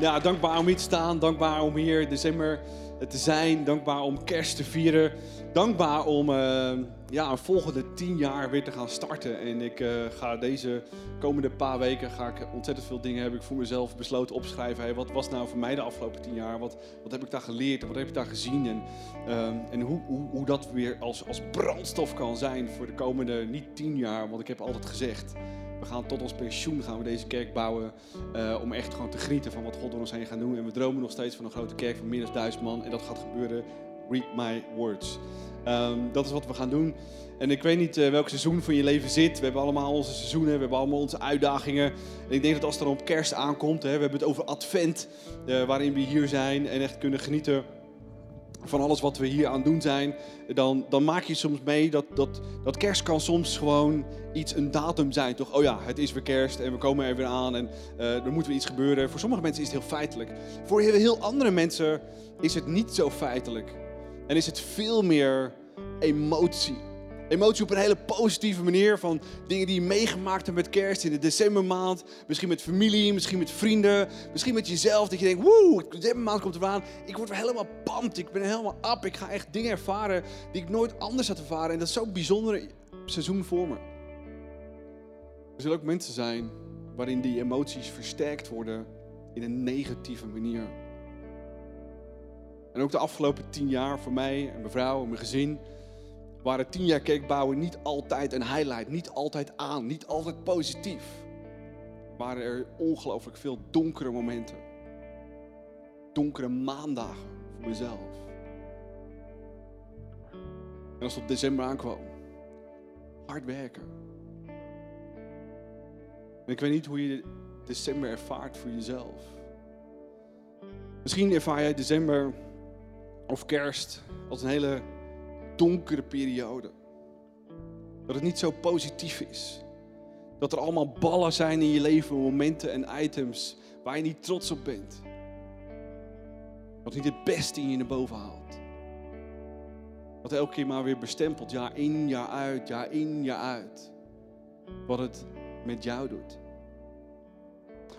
Ja, dankbaar om hier te staan. Dankbaar om hier december te zijn. Dankbaar om kerst te vieren. Dankbaar om uh, ja, een volgende tien jaar weer te gaan starten. En ik uh, ga deze komende paar weken ga ik ontzettend veel dingen heb ik voor mezelf besloten opschrijven. Wat was nou voor mij de afgelopen tien jaar? Wat, wat heb ik daar geleerd? Wat heb ik daar gezien? En, uh, en hoe, hoe, hoe dat weer als, als brandstof kan zijn voor de komende niet tien jaar. Want ik heb altijd gezegd we gaan tot ons pensioen gaan we deze kerk bouwen. Uh, om echt gewoon te genieten van wat God door ons heen gaat doen. En we dromen nog steeds van een grote kerk van meer dan duizend man. En dat gaat gebeuren. Read my words. Um, dat is wat we gaan doen. En ik weet niet uh, welk seizoen van je leven zit. We hebben allemaal onze seizoenen, we hebben allemaal onze uitdagingen. En ik denk dat als het dan op kerst aankomt, hè, we hebben het over advent, uh, waarin we hier zijn en echt kunnen genieten van alles wat we hier aan doen zijn, dan, dan maak je soms mee dat, dat, dat kerst kan soms gewoon iets, een datum zijn. Toch, oh ja, het is weer kerst en we komen er weer aan en uh, er moet weer iets gebeuren. Voor sommige mensen is het heel feitelijk. Voor heel andere mensen is het niet zo feitelijk. En is het veel meer emotie. Emotie op een hele positieve manier van dingen die je meegemaakt hebt met kerst in de decembermaand. Misschien met familie, misschien met vrienden, misschien met jezelf. Dat je denkt, woe, de decembermaand komt eraan. Ik word helemaal pumped, ik ben helemaal up. Ik ga echt dingen ervaren die ik nooit anders had ervaren. En dat is zo'n bijzonder seizoen voor me. Er zullen ook mensen zijn waarin die emoties versterkt worden in een negatieve manier. En ook de afgelopen tien jaar voor mij en mijn vrouw en mijn gezin waren tien jaar kerkbouwen niet altijd een highlight, niet altijd aan, niet altijd positief. Waren er ongelooflijk veel donkere momenten. Donkere maandagen voor mezelf. En als het op december aankwam, hard werken. En ik weet niet hoe je december ervaart voor jezelf. Misschien ervaar jij december of kerst als een hele donkere periode. Dat het niet zo positief is. Dat er allemaal ballen zijn in je leven, momenten en items waar je niet trots op bent. Wat niet het beste in je naar boven haalt. Wat elke keer maar weer bestempelt, jaar in, jaar uit, jaar in, jaar uit. Wat het met jou doet.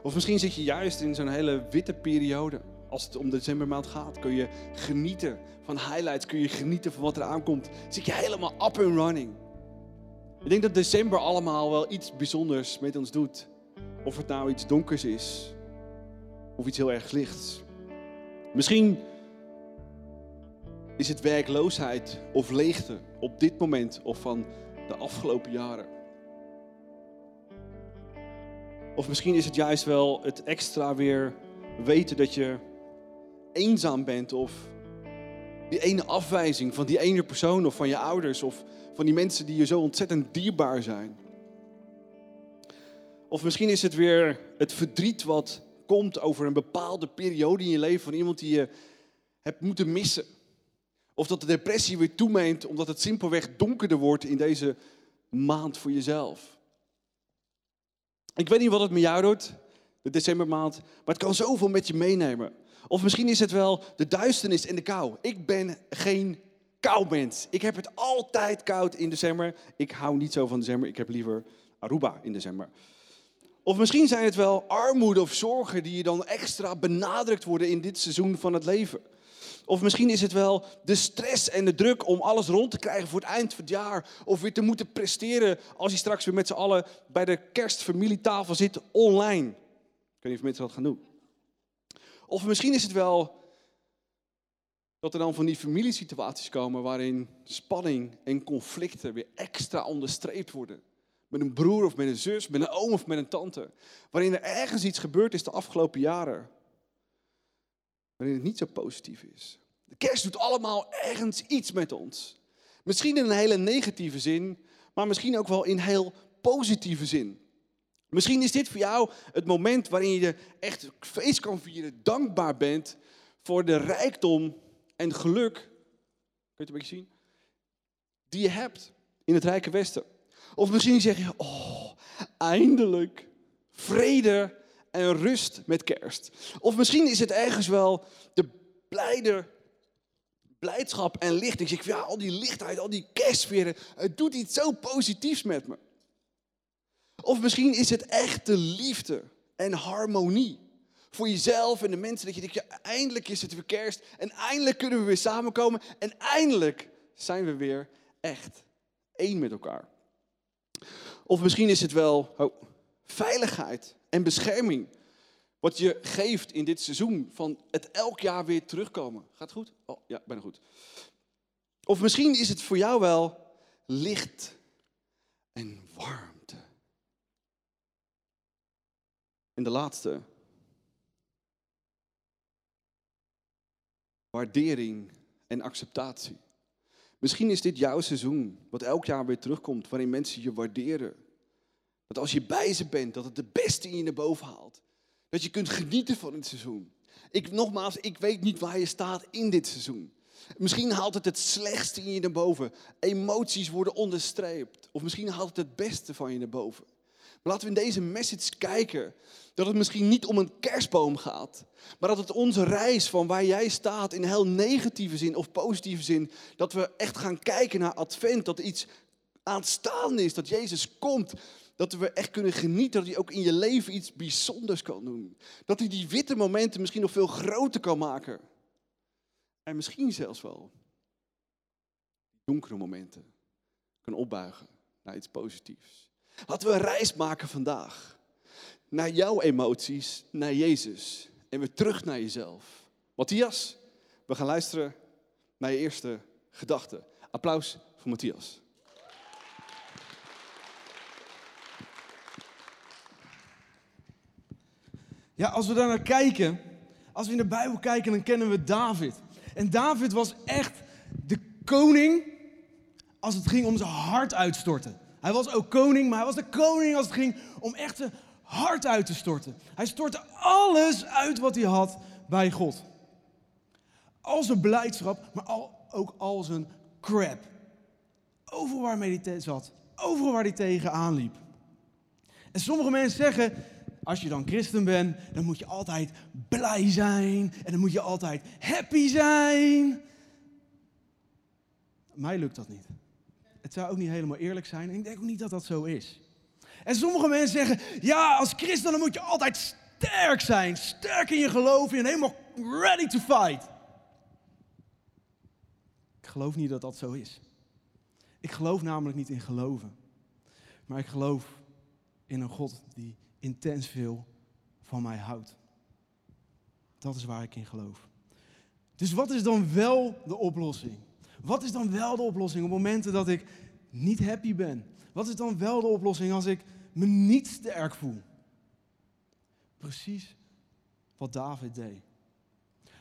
Of misschien zit je juist in zo'n hele witte periode als het om de decembermaand gaat, kun je genieten van highlights, kun je genieten van wat er aankomt. Zit je helemaal up and running. Ik denk dat december allemaal wel iets bijzonders met ons doet. Of het nou iets donkers is, of iets heel erg lichts. Misschien is het werkloosheid of leegte op dit moment of van de afgelopen jaren. Of misschien is het juist wel het extra weer weten dat je eenzaam bent of die ene afwijzing van die ene persoon of van je ouders of van die mensen die je zo ontzettend dierbaar zijn. Of misschien is het weer het verdriet wat komt over een bepaalde periode in je leven van iemand die je hebt moeten missen. Of dat de depressie weer toeneemt omdat het simpelweg donkerder wordt in deze maand voor jezelf. Ik weet niet wat het met jou doet, de decembermaand, maar het kan zoveel met je meenemen. Of misschien is het wel de duisternis en de kou. Ik ben geen koumens. Ik heb het altijd koud in december. Ik hou niet zo van december. Ik heb liever Aruba in december. Of misschien zijn het wel armoede of zorgen die je dan extra benadrukt worden in dit seizoen van het leven. Of misschien is het wel de stress en de druk om alles rond te krijgen voor het eind van het jaar. Of weer te moeten presteren als je straks weer met z'n allen bij de kerstfamilietafel zit online. Ik weet niet of mensen dat gaan doen. Of misschien is het wel dat er dan van die familiesituaties komen waarin spanning en conflicten weer extra onderstreept worden. Met een broer of met een zus, met een oom of met een tante. Waarin er ergens iets gebeurd is de afgelopen jaren. Waarin het niet zo positief is. De kerst doet allemaal ergens iets met ons. Misschien in een hele negatieve zin, maar misschien ook wel in heel positieve zin. Misschien is dit voor jou het moment waarin je echt feest kan vieren, dankbaar bent voor de rijkdom en geluk, kun je het een beetje zien, die je hebt in het rijke Westen. Of misschien zeg je, oh, eindelijk vrede en rust met kerst. Of misschien is het ergens wel de blijde blijdschap en licht. Ik zeg, ja, al die lichtheid, al die kerstsferen, het doet iets zo positiefs met me. Of misschien is het echte liefde en harmonie. Voor jezelf en de mensen, dat je denkt, eindelijk is het weer kerst en eindelijk kunnen we weer samenkomen en eindelijk zijn we weer echt één met elkaar. Of misschien is het wel oh, veiligheid en bescherming. Wat je geeft in dit seizoen van het elk jaar weer terugkomen. Gaat goed? Oh ja, bijna goed. Of misschien is het voor jou wel licht en warmte. En de laatste. Waardering en acceptatie. Misschien is dit jouw seizoen, wat elk jaar weer terugkomt, waarin mensen je waarderen. Dat als je bij ze bent, dat het de beste in je naar boven haalt. Dat je kunt genieten van het seizoen. Ik, nogmaals, ik weet niet waar je staat in dit seizoen. Misschien haalt het het slechtste in je naar boven. Emoties worden onderstreept. Of misschien haalt het het beste van je naar boven. Maar laten we in deze message kijken dat het misschien niet om een kerstboom gaat, maar dat het onze reis van waar jij staat in heel negatieve zin of positieve zin, dat we echt gaan kijken naar Advent, dat iets aanstaande is, dat Jezus komt, dat we echt kunnen genieten, dat hij ook in je leven iets bijzonders kan doen. Dat hij die witte momenten misschien nog veel groter kan maken. En misschien zelfs wel donkere momenten kan opbuigen naar iets positiefs. Laten we een reis maken vandaag. Naar jouw emoties, naar Jezus. En weer terug naar jezelf. Matthias, we gaan luisteren naar je eerste gedachte. Applaus voor Matthias. Ja, als we daar naar kijken, als we in de Bijbel kijken, dan kennen we David. En David was echt de koning als het ging om zijn hart uitstorten. Hij was ook koning, maar hij was de koning als het ging om echt zijn hart uit te storten. Hij stortte alles uit wat hij had bij God. Al zijn blijdschap, maar al, ook al zijn crap. Overal waarmee hij zat, overal waar hij tegenaan liep. En sommige mensen zeggen, als je dan christen bent, dan moet je altijd blij zijn en dan moet je altijd happy zijn. Mij lukt dat niet. Het zou ook niet helemaal eerlijk zijn en ik denk ook niet dat dat zo is. En sommige mensen zeggen, ja, als christen dan moet je altijd sterk zijn, sterk in je geloof en helemaal ready to fight. Ik geloof niet dat dat zo is. Ik geloof namelijk niet in geloven, maar ik geloof in een God die intens veel van mij houdt. Dat is waar ik in geloof. Dus wat is dan wel de oplossing? Wat is dan wel de oplossing op momenten dat ik niet happy ben? Wat is dan wel de oplossing als ik me niet sterk voel? Precies wat David deed.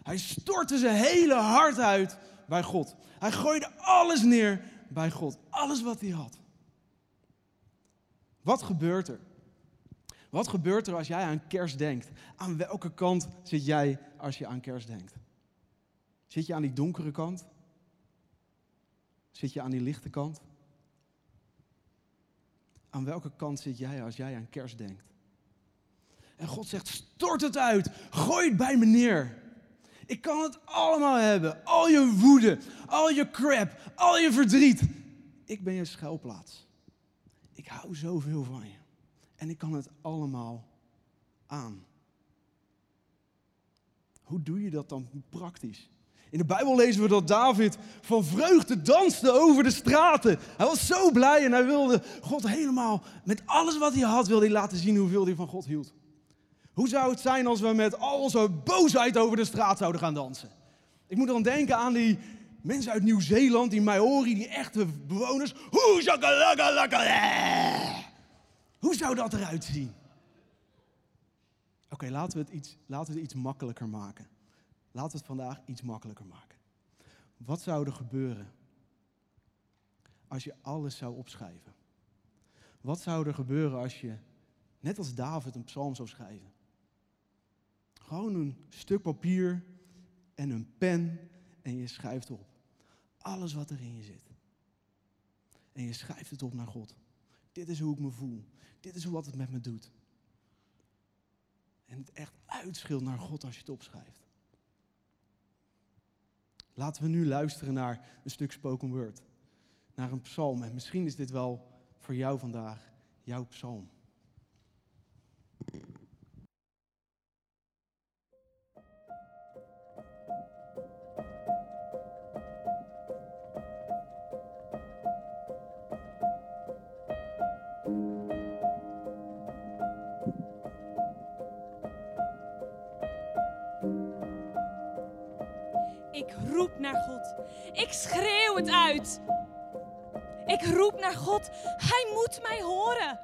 Hij stortte zijn hele hart uit bij God. Hij gooide alles neer bij God. Alles wat hij had. Wat gebeurt er? Wat gebeurt er als jij aan kerst denkt? Aan welke kant zit jij als je aan kerst denkt? Zit je aan die donkere kant? Zit je aan die lichte kant? Aan welke kant zit jij als jij aan kerst denkt? En God zegt, stort het uit, gooi het bij me neer. Ik kan het allemaal hebben, al je woede, al je crap, al je verdriet. Ik ben je schuilplaats. Ik hou zoveel van je. En ik kan het allemaal aan. Hoe doe je dat dan praktisch? In de Bijbel lezen we dat David van vreugde danste over de straten. Hij was zo blij en hij wilde God helemaal, met alles wat hij had, wilde hij laten zien hoeveel hij van God hield. Hoe zou het zijn als we met al onze boosheid over de straat zouden gaan dansen? Ik moet dan denken aan die mensen uit Nieuw-Zeeland, die Maori, die echte bewoners. Hoe zou dat eruit zien? Oké, laten, we het iets, laten we het iets makkelijker maken. Laten we het vandaag iets makkelijker maken. Wat zou er gebeuren als je alles zou opschrijven? Wat zou er gebeuren als je, net als David, een psalm zou schrijven? Gewoon een stuk papier en een pen en je schrijft op. Alles wat er in je zit. En je schrijft het op naar God. Dit is hoe ik me voel. Dit is wat het met me doet. En het echt uitschilt naar God als je het opschrijft. Laten we nu luisteren naar een stuk spoken word. Naar een psalm. En misschien is dit wel voor jou vandaag jouw psalm. Roep naar God. Ik schreeuw het uit. Ik roep naar God. Hij moet mij horen.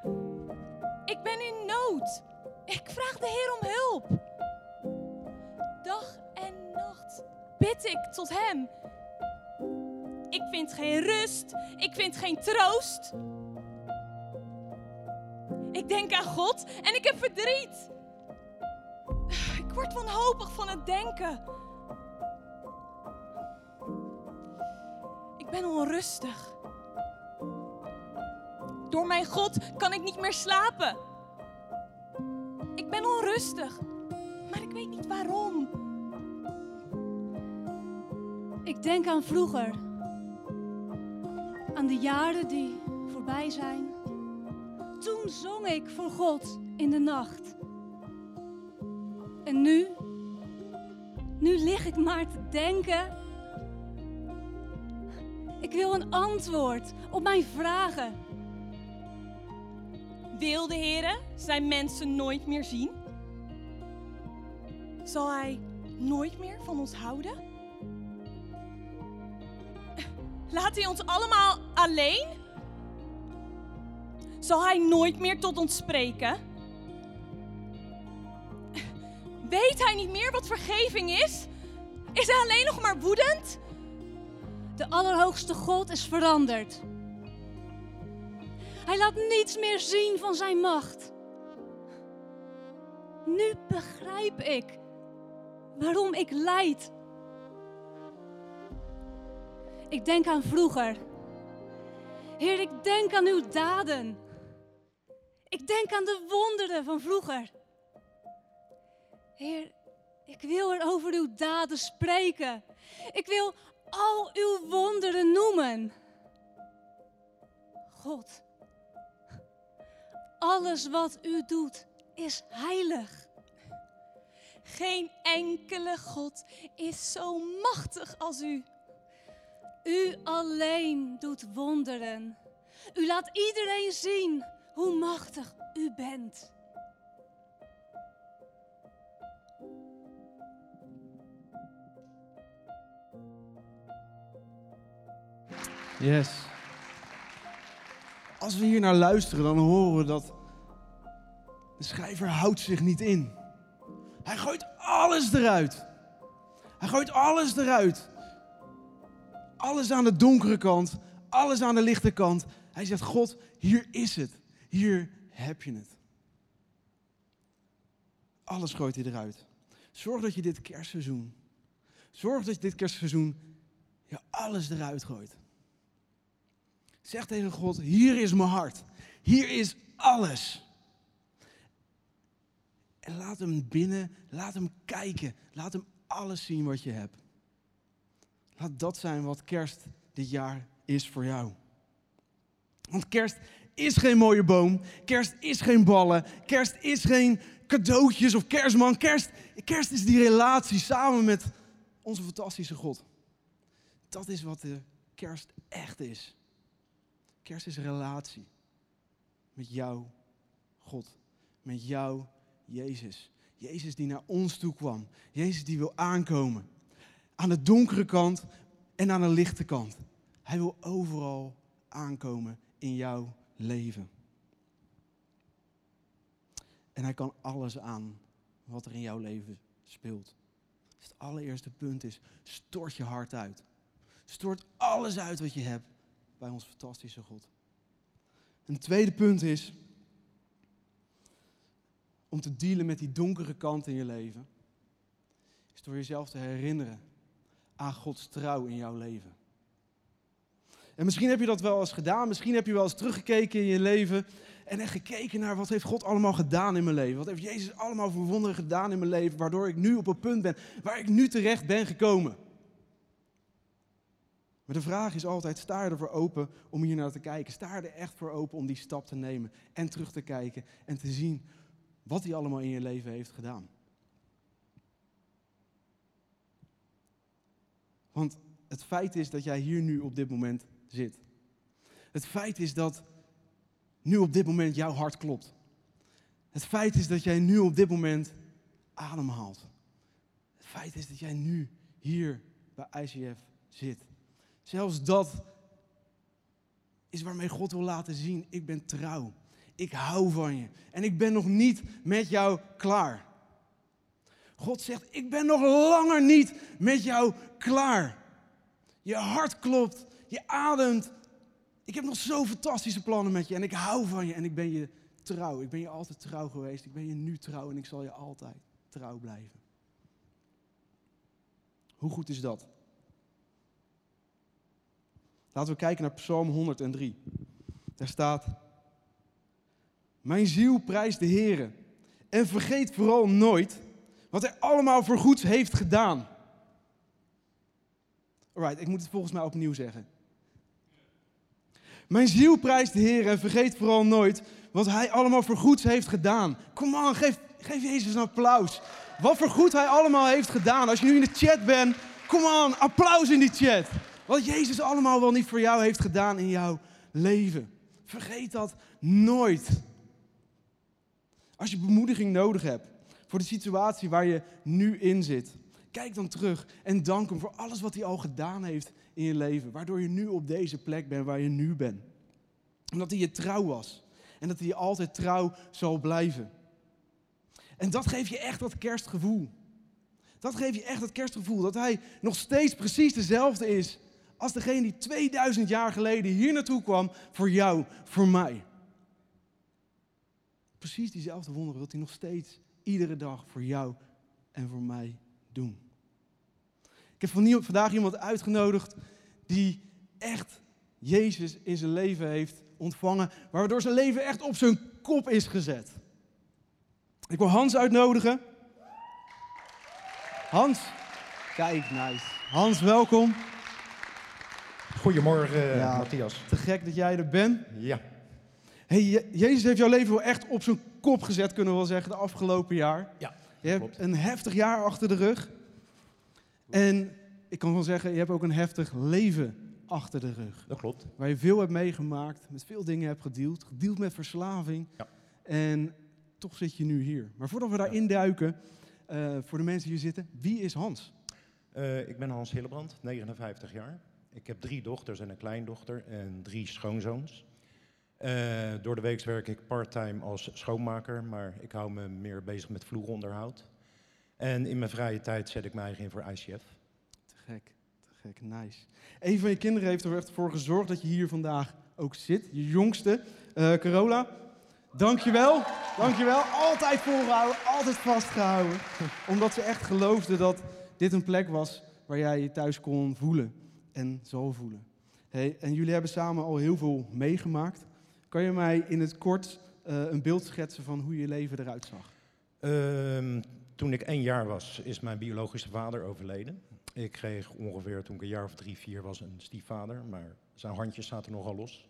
Ik ben in nood. Ik vraag de Heer om hulp. Dag en nacht bid ik tot Hem. Ik vind geen rust. Ik vind geen troost. Ik denk aan God en ik heb verdriet. Ik word wanhopig van het denken. Ben onrustig. Door mijn God kan ik niet meer slapen. Ik ben onrustig, maar ik weet niet waarom. Ik denk aan vroeger. Aan de jaren die voorbij zijn. Toen zong ik voor God in de nacht. En nu? Nu lig ik maar te denken. Ik wil een antwoord op mijn vragen. Wil de Heer zijn mensen nooit meer zien? Zal Hij nooit meer van ons houden? Laat Hij ons allemaal alleen? Zal Hij nooit meer tot ons spreken? Weet Hij niet meer wat vergeving is? Is Hij alleen nog maar woedend? De Allerhoogste God is veranderd. Hij laat niets meer zien van zijn macht. Nu begrijp ik waarom ik lijd. Ik denk aan vroeger. Heer, ik denk aan uw daden. Ik denk aan de wonderen van vroeger. Heer, ik wil er over uw daden spreken. Ik wil al uw wonderen noemen. God, alles wat u doet is heilig. Geen enkele God is zo machtig als u. U alleen doet wonderen. U laat iedereen zien hoe machtig u bent. Yes. Als we hier naar luisteren, dan horen we dat de schrijver houdt zich niet in. Hij gooit alles eruit. Hij gooit alles eruit. Alles aan de donkere kant, alles aan de lichte kant. Hij zegt, God, hier is het. Hier heb je het. Alles gooit hij eruit. Zorg dat je dit kerstseizoen, zorg dat je dit kerstseizoen ja, alles eruit gooit. Zeg tegen God, hier is mijn hart. Hier is alles. En laat hem binnen, laat hem kijken. Laat hem alles zien wat je hebt. Laat dat zijn wat kerst dit jaar is voor jou. Want kerst is geen mooie boom. Kerst is geen ballen. Kerst is geen cadeautjes of kerstman. Kerst, kerst is die relatie samen met onze fantastische God. Dat is wat de kerst echt is. Kerst is relatie met jou, God. Met jou, Jezus. Jezus die naar ons toe kwam. Jezus die wil aankomen. Aan de donkere kant en aan de lichte kant. Hij wil overal aankomen in jouw leven. En hij kan alles aan wat er in jouw leven speelt. Dus het allereerste punt is, stort je hart uit. Stort alles uit wat je hebt bij ons fantastische God. Een tweede punt is om te dealen met die donkere kant in je leven, is door jezelf te herinneren aan Gods trouw in jouw leven. En misschien heb je dat wel eens gedaan, misschien heb je wel eens teruggekeken in je leven en echt gekeken naar wat heeft God allemaal gedaan in mijn leven. Wat heeft Jezus allemaal voor wonderen gedaan in mijn leven, waardoor ik nu op een punt ben waar ik nu terecht ben gekomen. Maar de vraag is altijd, sta je ervoor open om hier naar te kijken? Sta er echt voor open om die stap te nemen en terug te kijken en te zien wat hij allemaal in je leven heeft gedaan? Want het feit is dat jij hier nu op dit moment zit. Het feit is dat nu op dit moment jouw hart klopt. Het feit is dat jij nu op dit moment ademhaalt. Het feit is dat jij nu hier bij ICF zit. Zelfs dat is waarmee God wil laten zien, ik ben trouw. Ik hou van je. En ik ben nog niet met jou klaar. God zegt, ik ben nog langer niet met jou klaar. Je hart klopt, je ademt. Ik heb nog zo fantastische plannen met je en ik hou van je en ik ben je trouw. Ik ben je altijd trouw geweest. Ik ben je nu trouw en ik zal je altijd trouw blijven. Hoe goed is dat? Laten we kijken naar Psalm 103. Daar staat: Mijn ziel prijst de Heer en vergeet vooral nooit wat hij allemaal voor goeds heeft gedaan. Alright, ik moet het volgens mij opnieuw zeggen. Mijn ziel prijst de Heer en vergeet vooral nooit wat hij allemaal voor goeds heeft gedaan. Kom aan, geef, geef Jezus een applaus. Wat voor goed hij allemaal heeft gedaan. Als je nu in de chat bent, kom aan, applaus in die chat. Wat Jezus allemaal wel niet voor jou heeft gedaan in jouw leven. Vergeet dat nooit. Als je bemoediging nodig hebt voor de situatie waar je nu in zit, kijk dan terug en dank hem voor alles wat hij al gedaan heeft in je leven. Waardoor je nu op deze plek bent waar je nu bent. Omdat hij je trouw was. En dat hij je altijd trouw zal blijven. En dat geeft je echt dat kerstgevoel. Dat geeft je echt dat kerstgevoel. Dat hij nog steeds precies dezelfde is als degene die 2000 jaar geleden hier naartoe kwam voor jou, voor mij. Precies diezelfde wonderen wil hij nog steeds iedere dag voor jou en voor mij doen. Ik heb vandaag iemand uitgenodigd die echt Jezus in zijn leven heeft ontvangen, waardoor zijn leven echt op zijn kop is gezet. Ik wil Hans uitnodigen. Hans, kijk, nice. Hans, welkom. Goedemorgen, Ja. Matthias. Te gek dat jij er bent. Ja, Hey, Je- Jezus heeft jouw leven wel echt op zijn kop gezet, kunnen we wel zeggen, de afgelopen jaar. ja. Je hebt klopt. een heftig jaar achter de rug. En ik kan wel zeggen, je hebt ook een heftig leven achter de rug. dat klopt. Waar je veel hebt meegemaakt, met veel dingen hebt gedeeld. Gedeeld met verslaving. Ja. En toch zit je nu hier. Maar voordat we daarin duiken, eh, voor de mensen die hier zitten, wie is Hans? Eh, ik ben Hans Hillebrand, 59 jaar. Ik heb drie dochters en een kleindochter en drie schoonzoons. Eh, door de week werk ik parttime als schoonmaker, maar ik hou me meer bezig met vloeronderhoud. En in mijn vrije tijd zet ik mij in voor ICF. Te gek, te gek, nice. Een van je kinderen heeft er echt voor gezorgd dat je hier vandaag ook zit. Je jongste, eh Carola. Dankjewel, dankjewel. Altijd volgehouden, altijd vastgehouden. Omdat ze echt geloofde dat dit een plek was waar jij je thuis kon voelen en zal voelen. Hey, en jullie hebben samen al heel veel meegemaakt. Kan je mij in het kort eh, een beeld schetsen van hoe je leven eruit zag? Ehm, toen ik één jaar was, is mijn biologische vader overleden. Ik kreeg ongeveer toen ik een jaar of drie, vier was een stiefvader, maar zijn handjes zaten nogal los.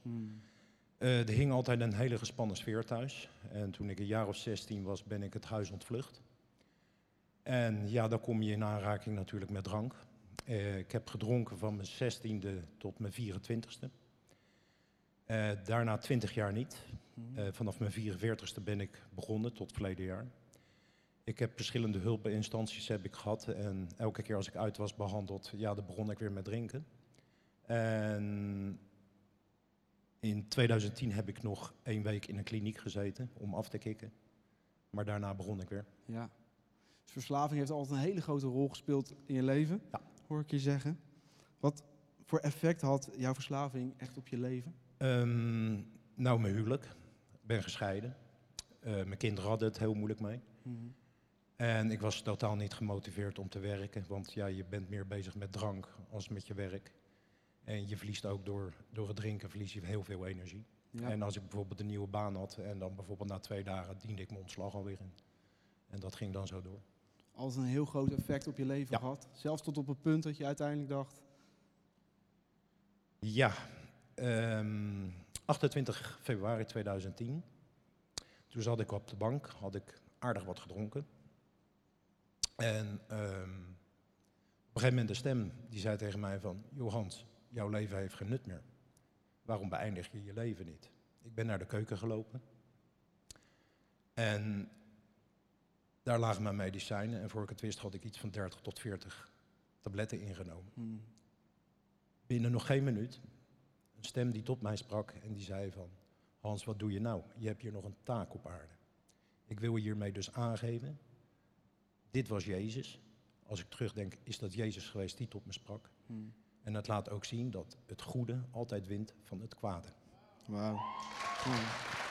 Eh, er hing altijd een hele gespannen sfeer thuis. En toen ik een jaar of 16 was, ben ik het huis ontvlucht. En ja, dan kom je in aanraking natuurlijk met drank. Eh, ik heb gedronken van mijn 16e tot mijn 24e. Eh, daarna 20 jaar niet. Eh, vanaf mijn 44ste ben ik begonnen tot verleden jaar. Ik heb verschillende hulpinstanties heb ik gehad. En elke keer als ik uit was behandeld, ja, dan begon ik weer met drinken. En in 2010 heb ik nog één week in een kliniek gezeten om af te kicken. Maar daarna begon ik weer. Ja. Dus verslaving heeft altijd een hele grote rol gespeeld in je leven, Ja. Hoor ik je zeggen. Wat voor effect had jouw verslaving echt op je leven? Ehm, nou, mijn huwelijk. Ik ben gescheiden. Eh, mijn kinderen hadden het heel moeilijk mee. En ik was totaal niet gemotiveerd om te werken, want ja, je bent meer bezig met drank als met je werk. En je verliest ook door, door het drinken verlies je heel veel energie. Ja. En als ik bijvoorbeeld een nieuwe baan had en dan bijvoorbeeld na twee dagen diende ik mijn ontslag alweer in. En dat ging dan zo door. Altijd een heel groot effect op je leven Ja. gehad. Zelfs tot op het punt dat je uiteindelijk dacht, Ja, ehm, 28 februari 2010. Toen zat ik op de bank, had ik aardig wat gedronken. En ehm, op een gegeven moment de stem die zei tegen mij van... Johans, jouw leven heeft geen nut meer. Waarom beëindig je je leven niet? Ik ben naar de keuken gelopen. En daar lagen mijn medicijnen. En voor ik het wist had ik iets van 30 tot 40 tabletten ingenomen. Binnen nog geen minuut, een stem die tot mij sprak en die zei van... Hans, wat doe je nou? Je hebt hier nog een taak op aarde. Ik wil hiermee dus aangeven, dit was Jezus. Als ik terugdenk, is dat Jezus geweest die tot me sprak. En het laat ook zien dat het goede altijd wint van het kwade. Wauw. Wauw.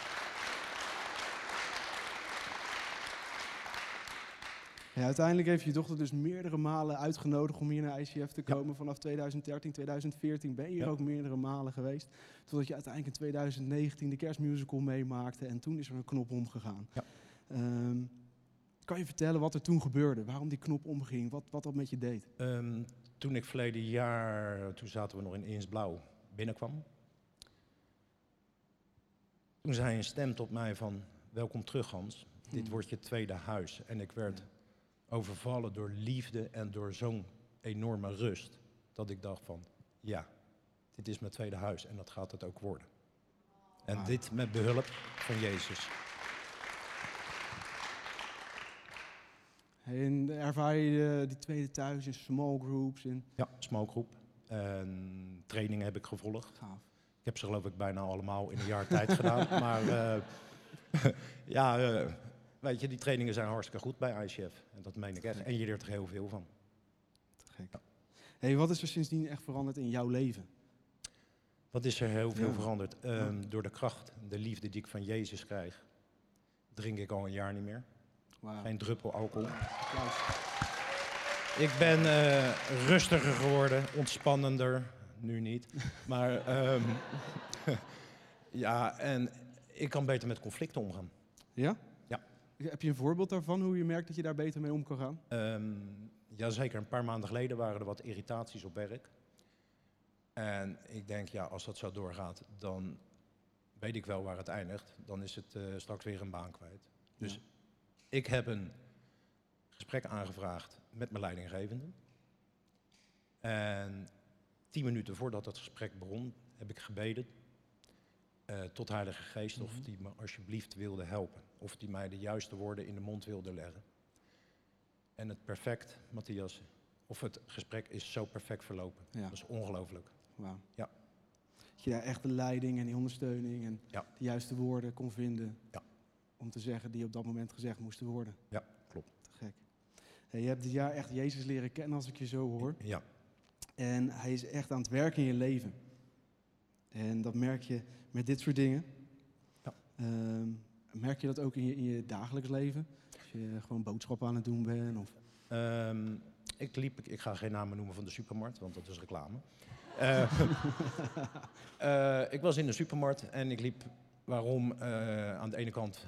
Ja, uiteindelijk heeft je dochter dus meerdere malen uitgenodigd om hier naar ICF te komen. Vanaf 2013, 2014 ben je hier Ja. ook meerdere malen geweest. Totdat je uiteindelijk in 2019 de kerstmusical meemaakte en toen is er een knop omgegaan. Ja. Ehm, kan je vertellen wat er toen gebeurde? Waarom die knop omging? Wat, wat dat met je deed? Ehm, toen ik verleden jaar, toen zaten we nog in Eensblauw, binnenkwam. Toen zei een stem tot mij van, welkom terug Hans, dit Hmm. wordt je tweede huis. En ik werd overvallen door liefde en door zo'n enorme rust, dat ik dacht van, ja, dit is mijn tweede huis en dat gaat het ook worden. En Wauw. dit met behulp van Jezus. En ervaar je eh, die tweede thuis in small groups? In... Ja, smokegroep. En trainingen heb ik gevolgd. Gaaf. Ik heb ze geloof ik bijna allemaal in een jaar tijd gedaan. Maar eh, ja, eh, weet je, die trainingen zijn hartstikke goed bij ICF. En dat meen ik echt. En je leert er heel veel van. Te gek. Hey, wat is er sindsdien echt veranderd in jouw leven? Wat is er heel veel Ja. veranderd? Ehm, Door de kracht, de liefde die ik van Jezus krijg, drink ik al een jaar niet meer. Wauw. Geen druppel alcohol. Applaus. Ik ben eh, rustiger geworden, ontspannender. Nu niet. Maar ehm, ja, en ik kan beter met conflicten omgaan. Ja? Heb je een voorbeeld daarvan, hoe je merkt dat je daar beter mee om kan gaan? Ehm jazeker, een paar maanden geleden waren er wat irritaties op werk. En ik denk, ja, als dat zo doorgaat, dan weet ik wel waar het eindigt. Dan is het eh, straks weer een baan kwijt. Dus Ja. ik heb een gesprek aangevraagd met mijn leidinggevende. En tien minuten voordat het gesprek begon, heb ik gebeden eh, tot Heilige Geest of die me alsjeblieft wilde helpen. Of die mij de juiste woorden in de mond wilde leggen. En het perfect, Matthias, of het gesprek is zo perfect verlopen. Ja. Dat is ongelooflijk. Wauw. Ja. Dat je daar echt de leiding en die ondersteuning en Ja. de juiste woorden kon vinden. Ja. Om te zeggen die op dat moment gezegd moesten worden. Ja, klopt. Te gek. Hey, je hebt dit jaar echt Jezus leren kennen als ik je zo hoor. Ja, En hij is echt aan het werken in je leven. En dat merk je met dit soort dingen. Ja. Ehm, merk je dat ook in je, in je dagelijks leven? Als je gewoon boodschappen aan het doen bent? Of... Ehm, ik liep, ik, ik ga geen namen noemen van de supermarkt, want dat is reclame. Eh, eh, ik was in de supermarkt en ik liep, waarom? eh, aan de ene kant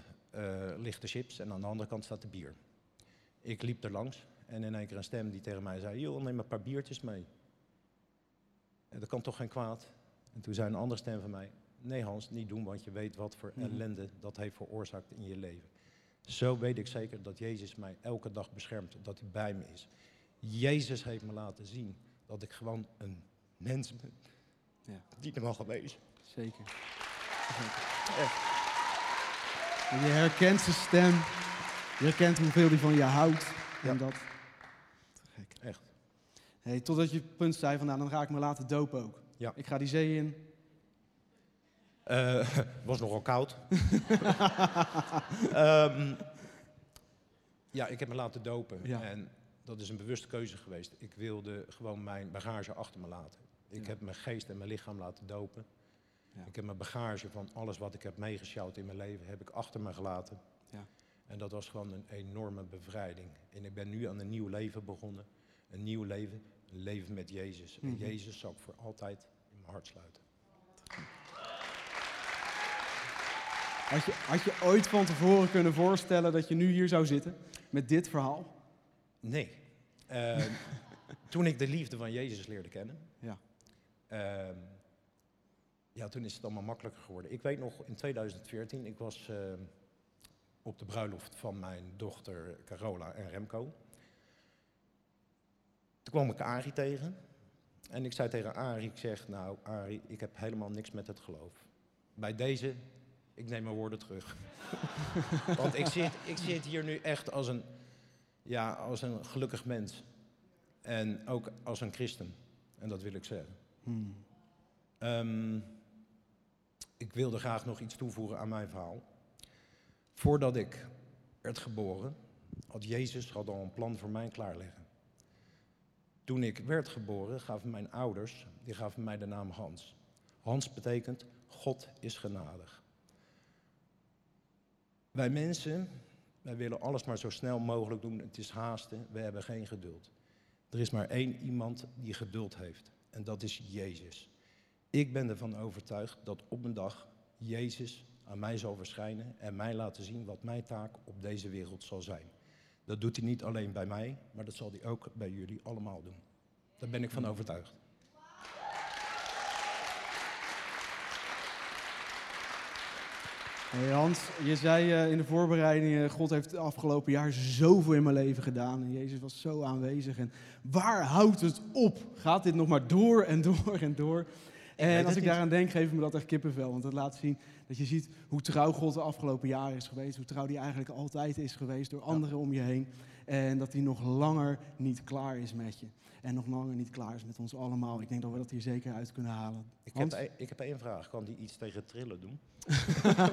ligt de chips en aan de andere kant staat de bier. Ik liep er langs en in één keer een stem die tegen mij zei, joh, neem een paar biertjes mee. En dat kan toch geen kwaad? En toen zei een andere stem van mij, nee Hans, niet doen, want je weet wat voor Mhm. ellende dat heeft veroorzaakt in je leven. Zo weet ik zeker dat Jezus mij elke dag beschermt, dat hij bij me is. Jezus heeft me laten zien dat ik gewoon een mens ben Ja. die er mag geweest. Zeker. Je herkent zijn stem. Je herkent hoeveel hij van je houdt. En Ja. dat. Gek. Echt. Hey, totdat je het punt zei van nou, dan ga ik me laten dopen ook. Ja. Ik ga die zee in. Eh, was nogal koud. Ehm, ja, ik heb me laten dopen. Ja. En dat is een bewuste keuze geweest. Ik wilde gewoon mijn bagage achter me laten. Ik Ja. heb mijn geest en mijn lichaam laten dopen. Ja. Ik heb mijn bagage van alles wat ik heb meegesjouwd in mijn leven, heb ik achter me gelaten. Ja. En dat was gewoon een enorme bevrijding. En ik ben nu aan een nieuw leven begonnen. Een nieuw leven, een leven met Jezus. En Mhm. Jezus zal ik voor altijd in mijn hart sluiten. Had je, had je ooit van tevoren kunnen voorstellen dat je nu hier zou zitten met dit verhaal? Nee. Ehm, toen ik de liefde van Jezus leerde kennen, Ja. ehm, ja, toen is het allemaal makkelijker geworden. Ik weet nog, in 2014, ik was ehm, op de bruiloft van mijn dochter Carola en Remco. Toen kwam ik Arie tegen. En ik zei tegen Arie, ik zeg, nou Arie, ik heb helemaal niks met het geloof. Bij deze, ik neem mijn woorden terug. Want ik zit, ik zit hier nu echt als een, ja, als een gelukkig mens. En ook als een christen. En dat wil ik zeggen. Hmm. Ehm, ik wilde graag nog iets toevoegen aan mijn verhaal. Voordat ik werd geboren, had Jezus had al een plan voor mij klaarleggen. Toen ik werd geboren, gaven mijn ouders, die gaven mij de naam Hans. Hans betekent God is genadig. Wij mensen, wij willen alles maar zo snel mogelijk doen. Het is haasten, we hebben geen geduld. Er is maar één iemand die geduld heeft. En dat is Jezus. Ik ben ervan overtuigd dat op een dag Jezus aan mij zal verschijnen en mij laten zien wat mijn taak op deze wereld zal zijn. Dat doet hij niet alleen bij mij, maar dat zal hij ook bij jullie allemaal doen. Daar ben ik van overtuigd. Hey Hans, je zei uh, in de voorbereidingen, God heeft het afgelopen jaar zoveel in mijn leven gedaan. En Jezus was zo aanwezig. En waar houdt het op? Gaat dit nog maar door en door en door? En als ik daaraan denk, geef me dat echt kippenvel. Want dat laat zien dat je ziet hoe trouw God de afgelopen jaren is geweest. Hoe trouw hij eigenlijk altijd is geweest door anderen om je heen. En dat hij nog langer niet klaar is met je. En nog langer niet klaar is met ons allemaal. Ik denk dat we dat hier zeker uit kunnen halen. Ik heb, e- ik heb één vraag. Kan die iets tegen trillen doen?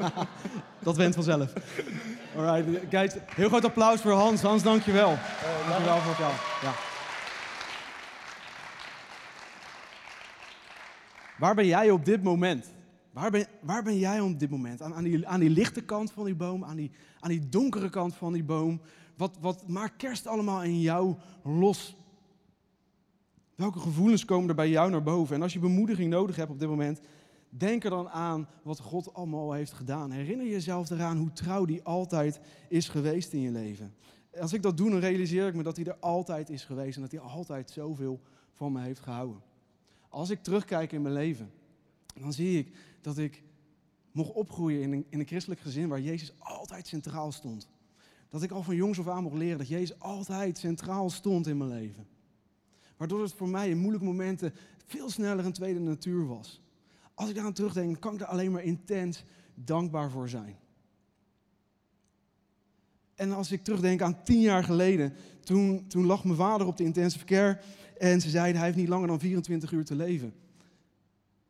dat went vanzelf. Alright, kijk, heel groot applaus voor Hans. Hans, dankjewel. Uh, dankjewel voor jou. Ja. Waar ben jij op dit moment? Waar ben, waar ben jij op dit moment? Aan, aan, die, aan die lichte kant van die boom, aan die, aan die donkere kant van die boom. Wat, wat maakt kerst allemaal in jou los? Welke gevoelens komen er bij jou naar boven? En als je bemoediging nodig hebt op dit moment, denk er dan aan wat God allemaal heeft gedaan. Herinner jezelf eraan hoe trouw die altijd is geweest in je leven. Als ik dat doe, dan realiseer ik me dat hij er altijd is geweest en dat hij altijd zoveel van me heeft gehouden. Als ik terugkijk in mijn leven, dan zie ik dat ik mocht opgroeien in een, in een christelijk gezin waar Jezus altijd centraal stond. Dat ik al van jongs af aan mocht leren dat Jezus altijd centraal stond in mijn leven. Waardoor het voor mij in moeilijke momenten veel sneller een tweede natuur was. Als ik daaraan terugdenk, kan ik er alleen maar intens dankbaar voor zijn. En als ik terugdenk aan tien jaar geleden, toen, toen lag mijn vader op de intensive care en ze zeiden hij heeft niet langer dan 24 uur te leven.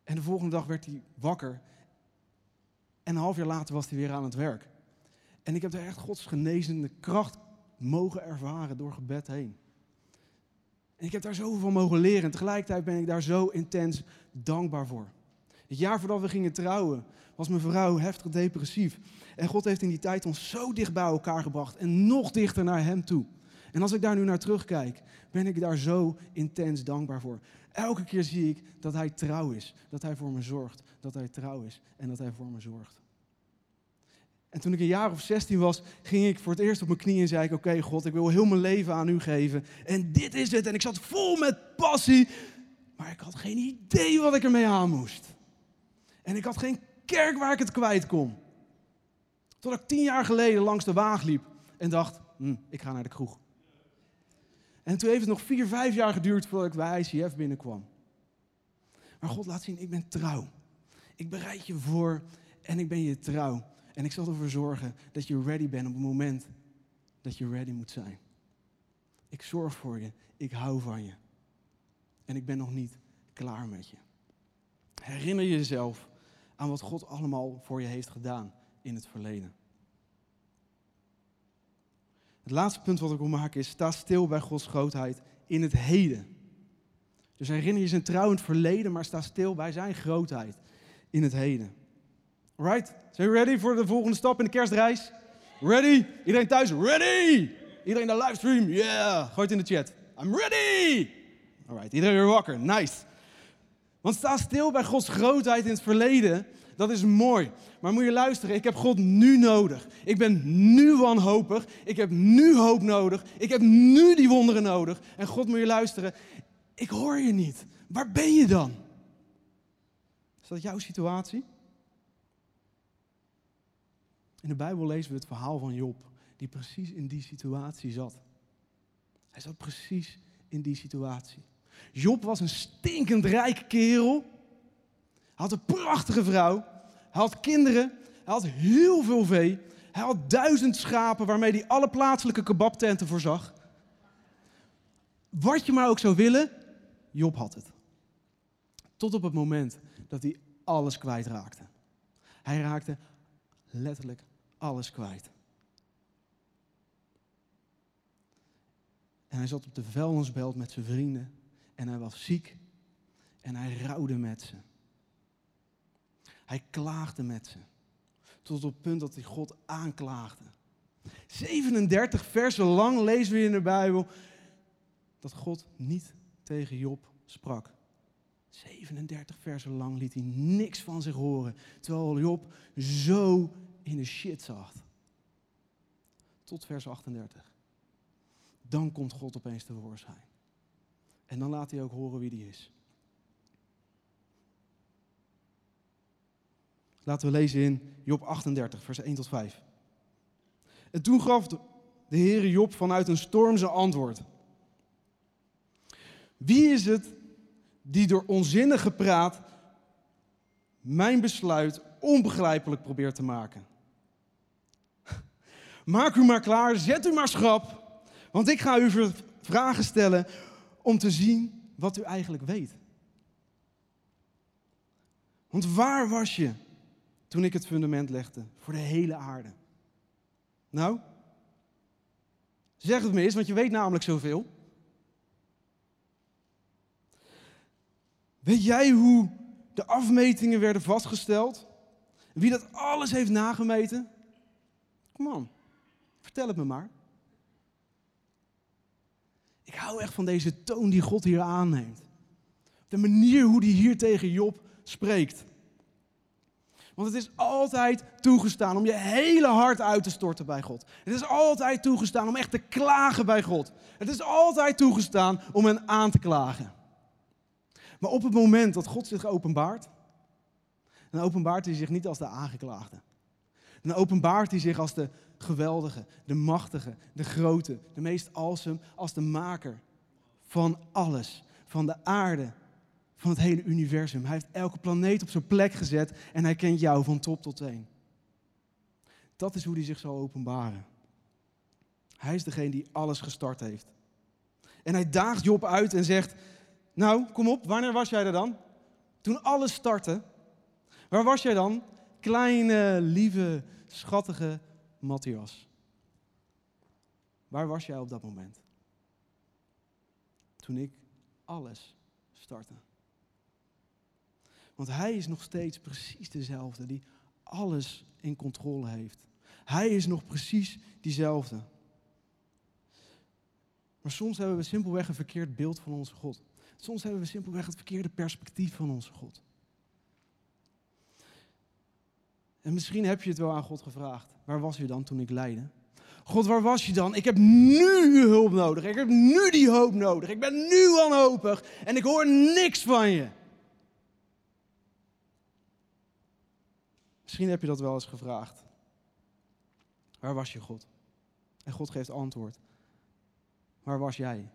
En de volgende dag werd hij wakker en een half jaar later was hij weer aan het werk. En ik heb daar echt Gods genezende kracht mogen ervaren door gebed heen. En ik heb daar zoveel van mogen leren. En tegelijkertijd ben ik daar zo intens dankbaar voor. Het jaar voordat we gingen trouwen, was mijn vrouw heftig depressief. En God heeft in die tijd ons zo dicht bij elkaar gebracht en nog dichter naar Hem toe. En als ik daar nu naar terugkijk, ben ik daar zo intens dankbaar voor. Elke keer zie ik dat Hij trouw is, dat Hij voor me zorgt, dat Hij trouw is en dat Hij voor me zorgt. En toen ik een jaar of 16 was, ging ik voor het eerst op mijn knieën en zei ik: Oké, God, ik wil heel mijn leven aan u geven. En dit is het. En ik zat vol met passie, maar ik had geen idee wat ik ermee aan moest. En ik had geen kerk waar ik het kwijt kon. Tot ik tien jaar geleden langs de waag liep en dacht: hm, Ik ga naar de kroeg. En toen heeft het nog vier, vijf jaar geduurd voordat ik bij ICF binnenkwam. Maar God laat zien: Ik ben trouw. Ik bereid je voor en ik ben je trouw. En ik zal ervoor zorgen dat je ready bent op het moment dat je ready moet zijn. Ik zorg voor je. Ik hou van je. En ik ben nog niet klaar met je. Herinner jezelf aan wat God allemaal voor je heeft gedaan in het verleden. Het laatste punt wat ik wil maken is: sta stil bij Gods grootheid in het heden. Dus herinner je zijn trouw in het verleden, maar sta stil bij zijn grootheid in het heden. Right? Zijn we ready voor de volgende stap in de kerstreis? Ready? Iedereen thuis? Ready? Iedereen de livestream? Yeah. Gooi het in de chat. I'm ready! Alright, iedereen weer wakker. Nice. Want sta stil bij Gods grootheid in het verleden. Dat is mooi. Maar moet je luisteren, ik heb God nu nodig. Ik ben nu wanhopig. Ik heb nu hoop nodig. Ik heb nu die wonderen nodig. En God moet je luisteren, ik hoor je niet. Waar ben je dan? Is dat jouw situatie? In de Bijbel lezen we het verhaal van Job, die precies in die situatie zat. Hij zat precies in die situatie. Job was een stinkend rijke kerel. Hij had een prachtige vrouw. Hij had kinderen. Hij had heel veel vee. Hij had duizend schapen waarmee hij alle plaatselijke kebabtenten voorzag. wat je maar ook zou willen, Job had het. Tot op het moment dat hij alles kwijtraakte. Hij raakte letterlijk alles kwijt. En hij zat op de vuilnisbelt met zijn vrienden. En hij was ziek. En hij rouwde met ze. Hij klaagde met ze. Tot op het punt dat hij God aanklaagde. 37 versen lang lezen we in de Bijbel dat God niet tegen Job sprak. 37 versen lang liet hij niks van zich horen, terwijl Job zo in de shit zat. Tot vers 38. Dan komt God opeens tevoorschijn. En dan laat hij ook horen wie die is. Laten we lezen in Job 38, vers 1 tot 5. En toen gaf de Heere Job vanuit een storm zijn antwoord. Wie is het die door onzinnige praat mijn besluit onbegrijpelijk probeert te maken? Maak u maar klaar, zet u maar schrap, want ik ga u vragen stellen om te zien wat u eigenlijk weet. Want waar was je toen ik het fundament legde voor de hele aarde? Nou, zeg het me eens, want je weet namelijk zoveel. Weet jij hoe de afmetingen werden vastgesteld? Wie dat alles heeft nagemeten? Kom aan, vertel het me maar. Ik hou echt van deze toon die God hier aanneemt. De manier hoe hij hier tegen Job spreekt. Want het is altijd toegestaan om je hele hart uit te storten bij God. Het is altijd toegestaan om echt te klagen bij God. Het is altijd toegestaan om hen aan te klagen. Maar op het moment dat God zich openbaart, dan openbaart hij zich niet als de aangeklaagde. Dan openbaart hij zich als de geweldige, de machtige, de grote, de meest awesome, als de maker van alles. Van de aarde, van het hele universum. Hij heeft elke planeet op zijn plek gezet en hij kent jou van top tot teen. Dat is hoe hij zich zal openbaren. Hij is degene die alles gestart heeft. En hij daagt Job uit en zegt: Nou, kom op, wanneer was jij er dan? Toen alles startte. Waar was jij dan? Kleine, lieve, schattige Matthias. Waar was jij op dat moment? Toen ik alles startte. Want hij is nog steeds precies dezelfde die alles in controle heeft. Hij is nog precies diezelfde. Maar soms hebben we simpelweg een verkeerd beeld van onze God. Soms hebben we simpelweg het verkeerde perspectief van onze God. En misschien heb je het wel aan God gevraagd. Waar was je dan toen ik leidde? God, waar was je dan? Ik heb nu uw hulp nodig. Ik heb nu die hoop nodig. Ik ben nu wanhopig en ik hoor niks van je. Misschien heb je dat wel eens gevraagd. Waar was je, God? En God geeft antwoord. Waar was jij?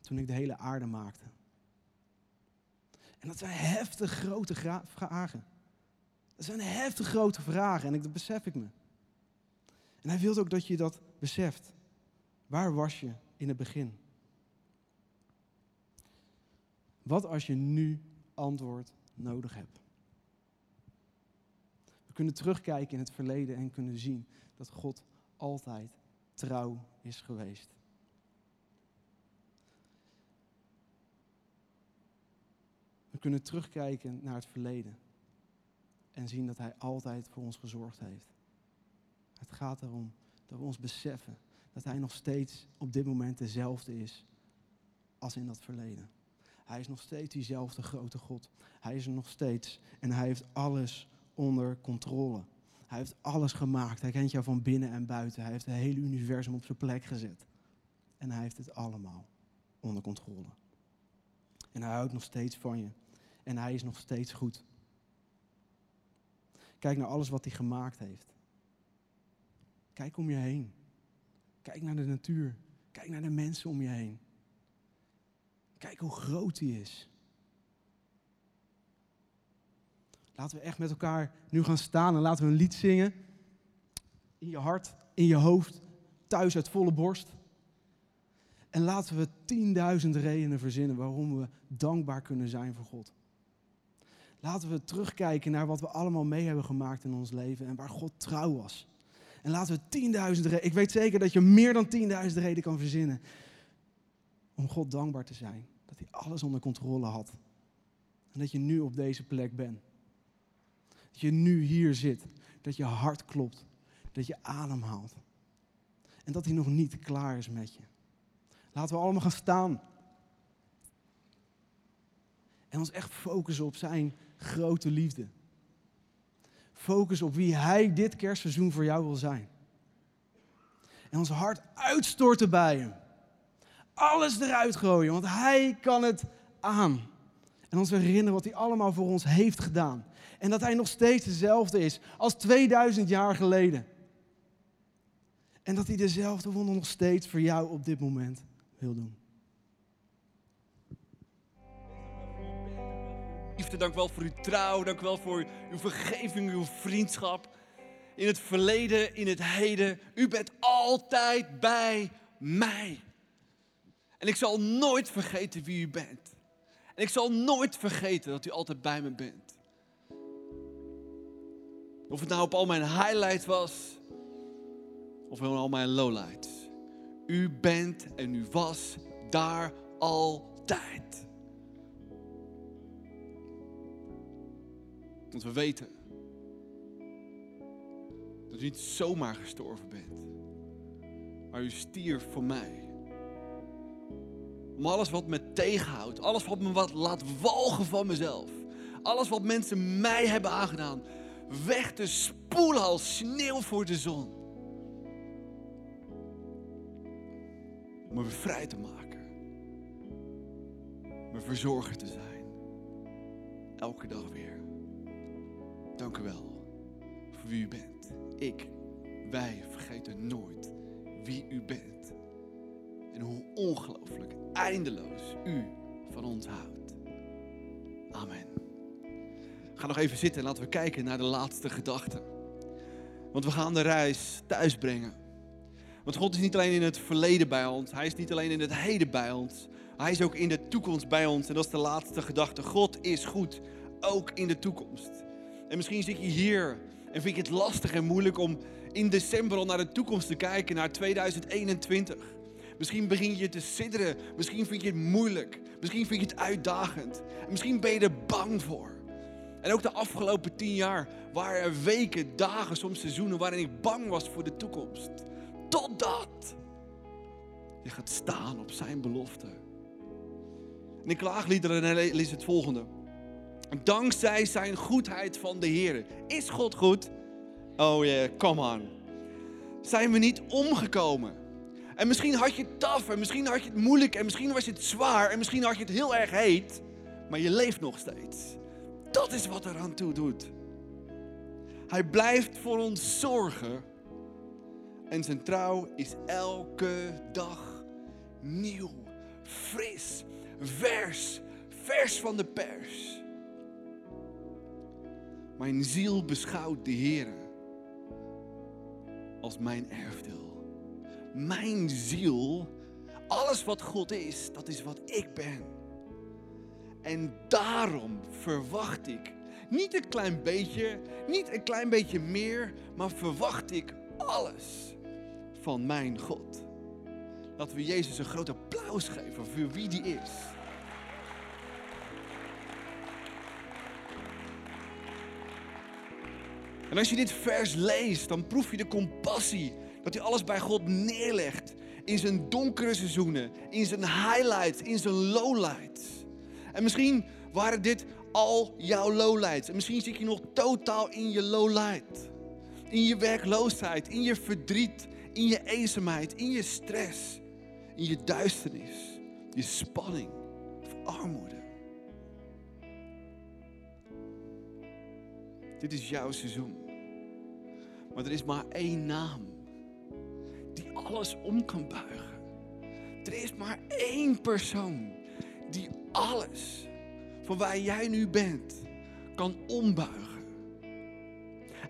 Toen ik de hele aarde maakte. En dat zijn heftig grote vragen. Dat zijn heftig grote vragen en dat besef ik me. En hij wil ook dat je dat beseft. Waar was je in het begin? Wat als je nu antwoord nodig hebt? We kunnen terugkijken in het verleden en kunnen zien dat God altijd trouw is geweest. We kunnen terugkijken naar het verleden en zien dat Hij altijd voor ons gezorgd heeft. Het gaat erom dat we ons beseffen dat Hij nog steeds op dit moment dezelfde is als in dat verleden. Hij is nog steeds diezelfde grote God. Hij is er nog steeds en Hij heeft alles onder controle. Hij heeft alles gemaakt. Hij kent jou van binnen en buiten. Hij heeft het hele universum op zijn plek gezet. En hij heeft het allemaal onder controle. En hij houdt nog steeds van je. En hij is nog steeds goed. Kijk naar alles wat hij gemaakt heeft. Kijk om je heen. Kijk naar de natuur. Kijk naar de mensen om je heen. Kijk hoe groot hij is. Laten we echt met elkaar nu gaan staan en laten we een lied zingen. In je hart, in je hoofd, thuis uit volle borst. En En laten we tienduizend redenen verzinnen waarom we dankbaar kunnen zijn voor God. Laten we terugkijken naar wat we allemaal mee hebben gemaakt in ons leven en waar God trouw was. En laten we tienduizend redenen, ik weet zeker dat je meer dan tienduizend redenen kan verzinnen om God dankbaar te zijn. Dat hij alles onder controle had. En dat je nu op deze plek bent. Dat je nu hier zit. Dat je hart klopt. Dat je ademhaalt. En dat hij nog niet klaar is met je. Laten we allemaal gaan staan. En ons echt focussen op zijn grote liefde. Focus op wie hij dit kerstseizoen voor jou wil zijn. En ons hart uitstorten bij hem. Alles eruit gooien, want hij kan het aan. En ons herinneren wat hij allemaal voor ons heeft gedaan. En dat hij nog steeds dezelfde is als 2000 jaar geleden. En dat hij dezelfde wonder nog steeds voor jou op dit moment wil doen. Liefde, dank wel voor uw trouw. Dank wel voor uw vergeving, uw vriendschap. In het verleden, in het heden. U bent altijd bij mij. En ik zal nooit vergeten wie u bent. En ik zal nooit vergeten dat u altijd bij me bent. Of het nou op al mijn highlights was, of op al mijn lowlights. U bent en u was daar altijd. Want we weten dat u niet zomaar gestorven bent, maar u stierf voor mij. Om alles wat me tegenhoudt, alles wat me wat laat walgen van mezelf, alles wat mensen mij hebben aangedaan, weg te spoelen als sneeuw voor de zon. Om me vrij te maken. Me verzorger te zijn. Elke dag weer. Dank u wel voor wie u bent. Ik, wij vergeten nooit wie u bent. En hoe ongelooflijk, eindeloos u van ons houdt. Amen. Ga nog even zitten en laten we kijken naar de laatste gedachte. Want we gaan de reis thuis brengen. Want God is niet alleen in het verleden bij ons, Hij is niet alleen in het heden bij ons, Hij is ook in de toekomst bij ons. En dat is de laatste gedachte. God is goed, ook in de toekomst. En misschien zit je hier en vind je het lastig en moeilijk om in december al naar de toekomst te kijken, naar 2021. Misschien begin je te sidderen, misschien vind je het moeilijk, misschien vind je het uitdagend. En misschien ben je er bang voor. En ook de afgelopen tien jaar waren er weken, dagen, soms seizoenen waarin ik bang was voor de toekomst. Totdat je gaat staan op zijn belofte. En in klaagliederen lees het volgende. Dankzij zijn goedheid van de Heer. Is God goed? Oh yeah, come on. Zijn we niet omgekomen? En misschien had je het taf, en misschien had je het moeilijk, en misschien was het zwaar, en misschien had je het heel erg heet, maar je leeft nog steeds. Dat is wat er aan toe doet. Hij blijft voor ons zorgen en zijn trouw is elke dag nieuw, fris, vers, vers van de pers. Mijn ziel beschouwt de Heer als mijn erfdeel. Mijn ziel, alles wat God is, dat is wat ik ben. En daarom verwacht ik niet een klein beetje, niet een klein beetje meer, maar verwacht ik alles van mijn God. Laten we Jezus een groot applaus geven voor wie die is. En als je dit vers leest, dan proef je de compassie. Dat hij alles bij God neerlegt. In zijn donkere seizoenen, in zijn highlights, in zijn lowlights. En misschien waren dit al jouw lowlights. En misschien zit je nog totaal in je lowlight. In je werkloosheid, in je verdriet, in je eenzaamheid, in je stress, in je duisternis, je spanning of armoede. Dit is jouw seizoen. Maar er is maar één naam die alles om kan buigen. Er is maar één persoon die alles van waar jij nu bent kan ombuigen.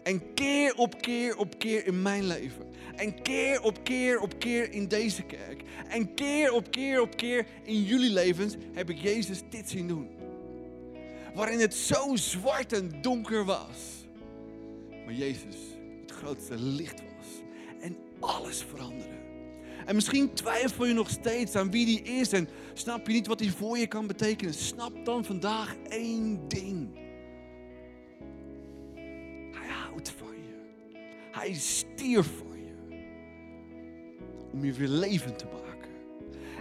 En keer op keer op keer in mijn leven. En keer op keer op keer in deze kerk. En keer op keer op keer in jullie levens heb ik Jezus dit zien doen. Waarin het zo zwart en donker was. Maar Jezus het grootste licht was. En alles veranderde. En misschien twijfel je nog steeds aan wie die is en snap je niet wat hij voor je kan betekenen. Snap dan vandaag één ding. Hij houdt van je. Hij stierf voor je. Om je weer levend te maken.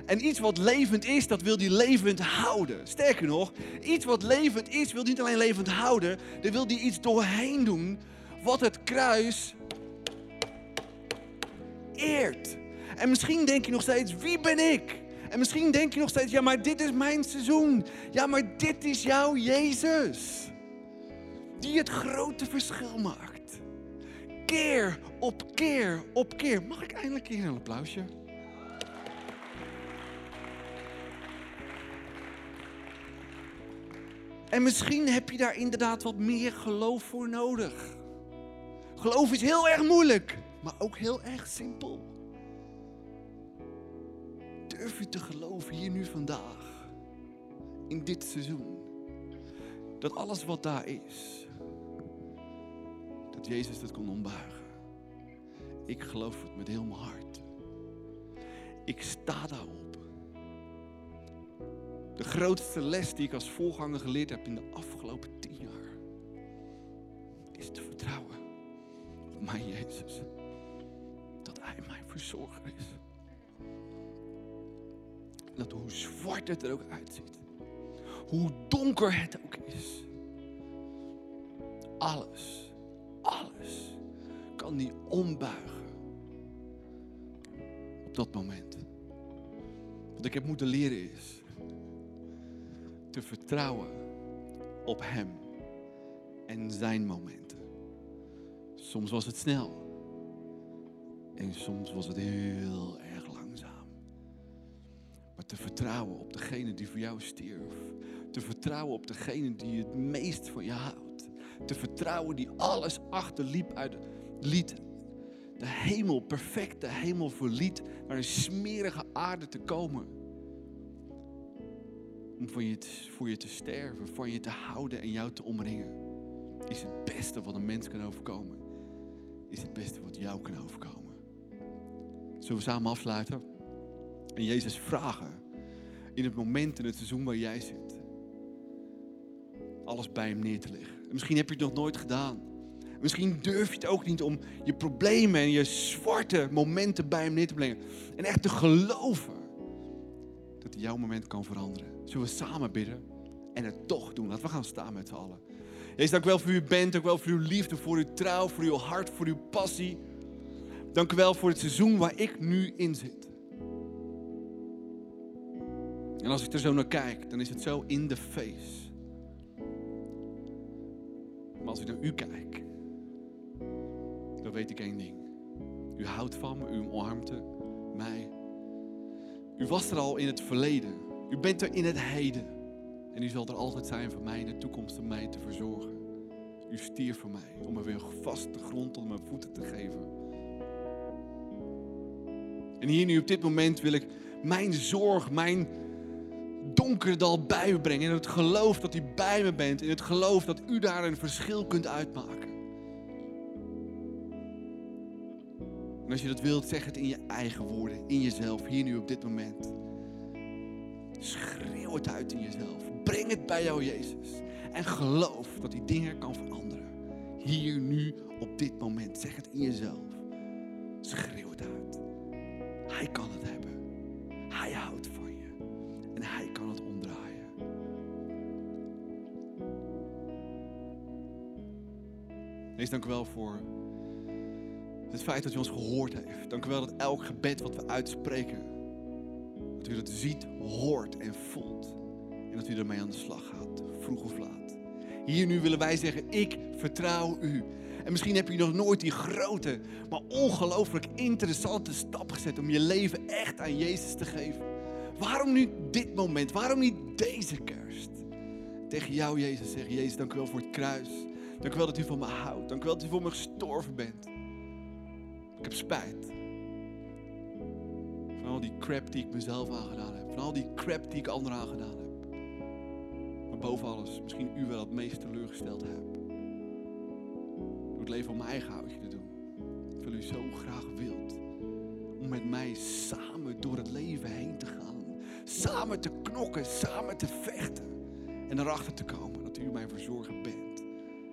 En iets wat levend is, dat wil hij levend houden. Sterker nog, iets wat levend is, wil niet alleen levend houden, daar wil hij iets doorheen doen wat het kruis eert. En misschien denk je nog steeds, wie ben ik? En misschien denk je nog steeds, ja, maar dit is mijn seizoen. Ja, maar dit is jouw Jezus. Die het grote verschil maakt. Keer op keer op keer. Mag ik eindelijk hier een applausje? En misschien heb je daar inderdaad wat meer geloof voor nodig. Geloof is heel erg moeilijk, maar ook heel erg simpel. Durf je te geloven hier nu vandaag, in dit seizoen, dat alles wat daar is, dat Jezus het kon ombuigen. Ik geloof het met heel mijn hart. Ik sta daarop. De grootste les die ik als voorganger geleerd heb in de afgelopen tien jaar, is te vertrouwen op mijn Jezus. Dat Hij mijn verzorger is. Dat hoe zwart het er ook uitziet, hoe donker het ook is, alles, alles kan die ombuigen op dat moment. Wat ik heb moeten leren is te vertrouwen op Hem en Zijn momenten. Soms was het snel en soms was het heel erg langzaam. Maar te vertrouwen op degene die voor jou stierf. Te vertrouwen op degene die het meest van je houdt. Te vertrouwen die alles achterliep uit liet. De hemel, perfect de hemel verliet naar een smerige aarde te komen om voor je, te, voor sterven, van je te houden en jou te omringen, is het beste wat een mens kan overkomen. Is het beste wat jou kan overkomen. Zullen we samen afsluiten? En Jezus vragen in het moment in het seizoen waar jij zit. Alles bij hem neer te leggen. Misschien heb je het nog nooit gedaan. Misschien durf je het ook niet om je problemen en je zwarte momenten bij hem neer te brengen. En echt te geloven dat jouw moment kan veranderen. Zullen we samen bidden en het toch doen? Laten we gaan staan met z'n allen. Jezus, dank u wel voor uw bent, dank u wel voor uw liefde, voor uw trouw, voor uw hart, voor uw passie. Dank u wel voor het seizoen waar ik nu in zit. En als ik er zo naar kijk, dan is het zo in de face. Maar als ik naar u kijk, dan weet ik één ding. U houdt van me, u omarmt mij. U was er al in het verleden. U bent er in het heden. En u zal er altijd zijn voor mij in de toekomst om mij te verzorgen. U stierf voor mij om me weer vast de grond onder mijn voeten te geven. En hier nu op dit moment wil ik mijn zorg, mijn donkere dal bij u brengen. In het geloof dat u bij me bent. In het geloof dat u daar een verschil kunt uitmaken. En als je dat wilt, zeg het in je eigen woorden, in jezelf, hier nu op dit moment. Schreeuw het uit in jezelf. Breng het bij jou, Jezus. En geloof dat die dingen kan veranderen. Hier, nu, op dit moment. Zeg het in jezelf. Schreeuw het uit. Hij kan het hebben. Hij houdt van je. En hij kan het omdraaien. Wees dank wel voor het feit dat u ons gehoord heeft. Dank u wel dat elk gebed wat we uitspreken, dat u dat ziet, hoort en voelt. En dat u ermee aan de slag gaat, vroeg of laat. Hier nu willen wij zeggen, ik vertrouw u. En misschien heb je nog nooit die grote, maar ongelooflijk interessante stap gezet om je leven echt aan Jezus te geven. Waarom nu dit moment? Waarom niet deze kerst? Tegen jou, Jezus, zeggen, Jezus, dank u wel voor het kruis. Dank u wel dat u van me houdt. Dank u wel dat u voor me gestorven bent. Ik heb spijt. Van al die crap die ik mezelf aangedaan heb. Van al die crap die ik anderen aangedaan heb. Maar boven alles, misschien u wel het meest teleurgesteld heb. Door het leven op mijn eigen houtje te doen. Terwijl u zo graag wilt. Om met mij samen door het leven heen te gaan. Samen te knokken, samen te vechten. En erachter te komen dat u mijn verzorger bent.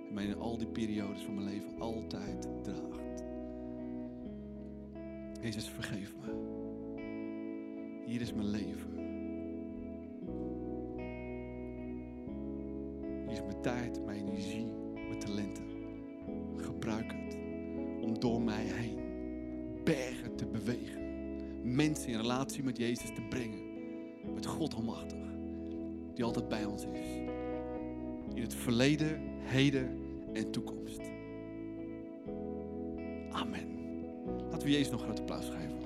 En mij in al die periodes van mijn leven altijd draagt. Jezus, vergeef me. Hier is mijn leven. Hier is mijn tijd, mijn energie, mijn talenten. Gebruik het om door mij heen bergen te bewegen. Mensen in relatie met Jezus te brengen. Met God Almachtig. Die altijd bij ons is. In het verleden, heden en toekomst. Amen. Laten we Jezus nog groot applaus geven.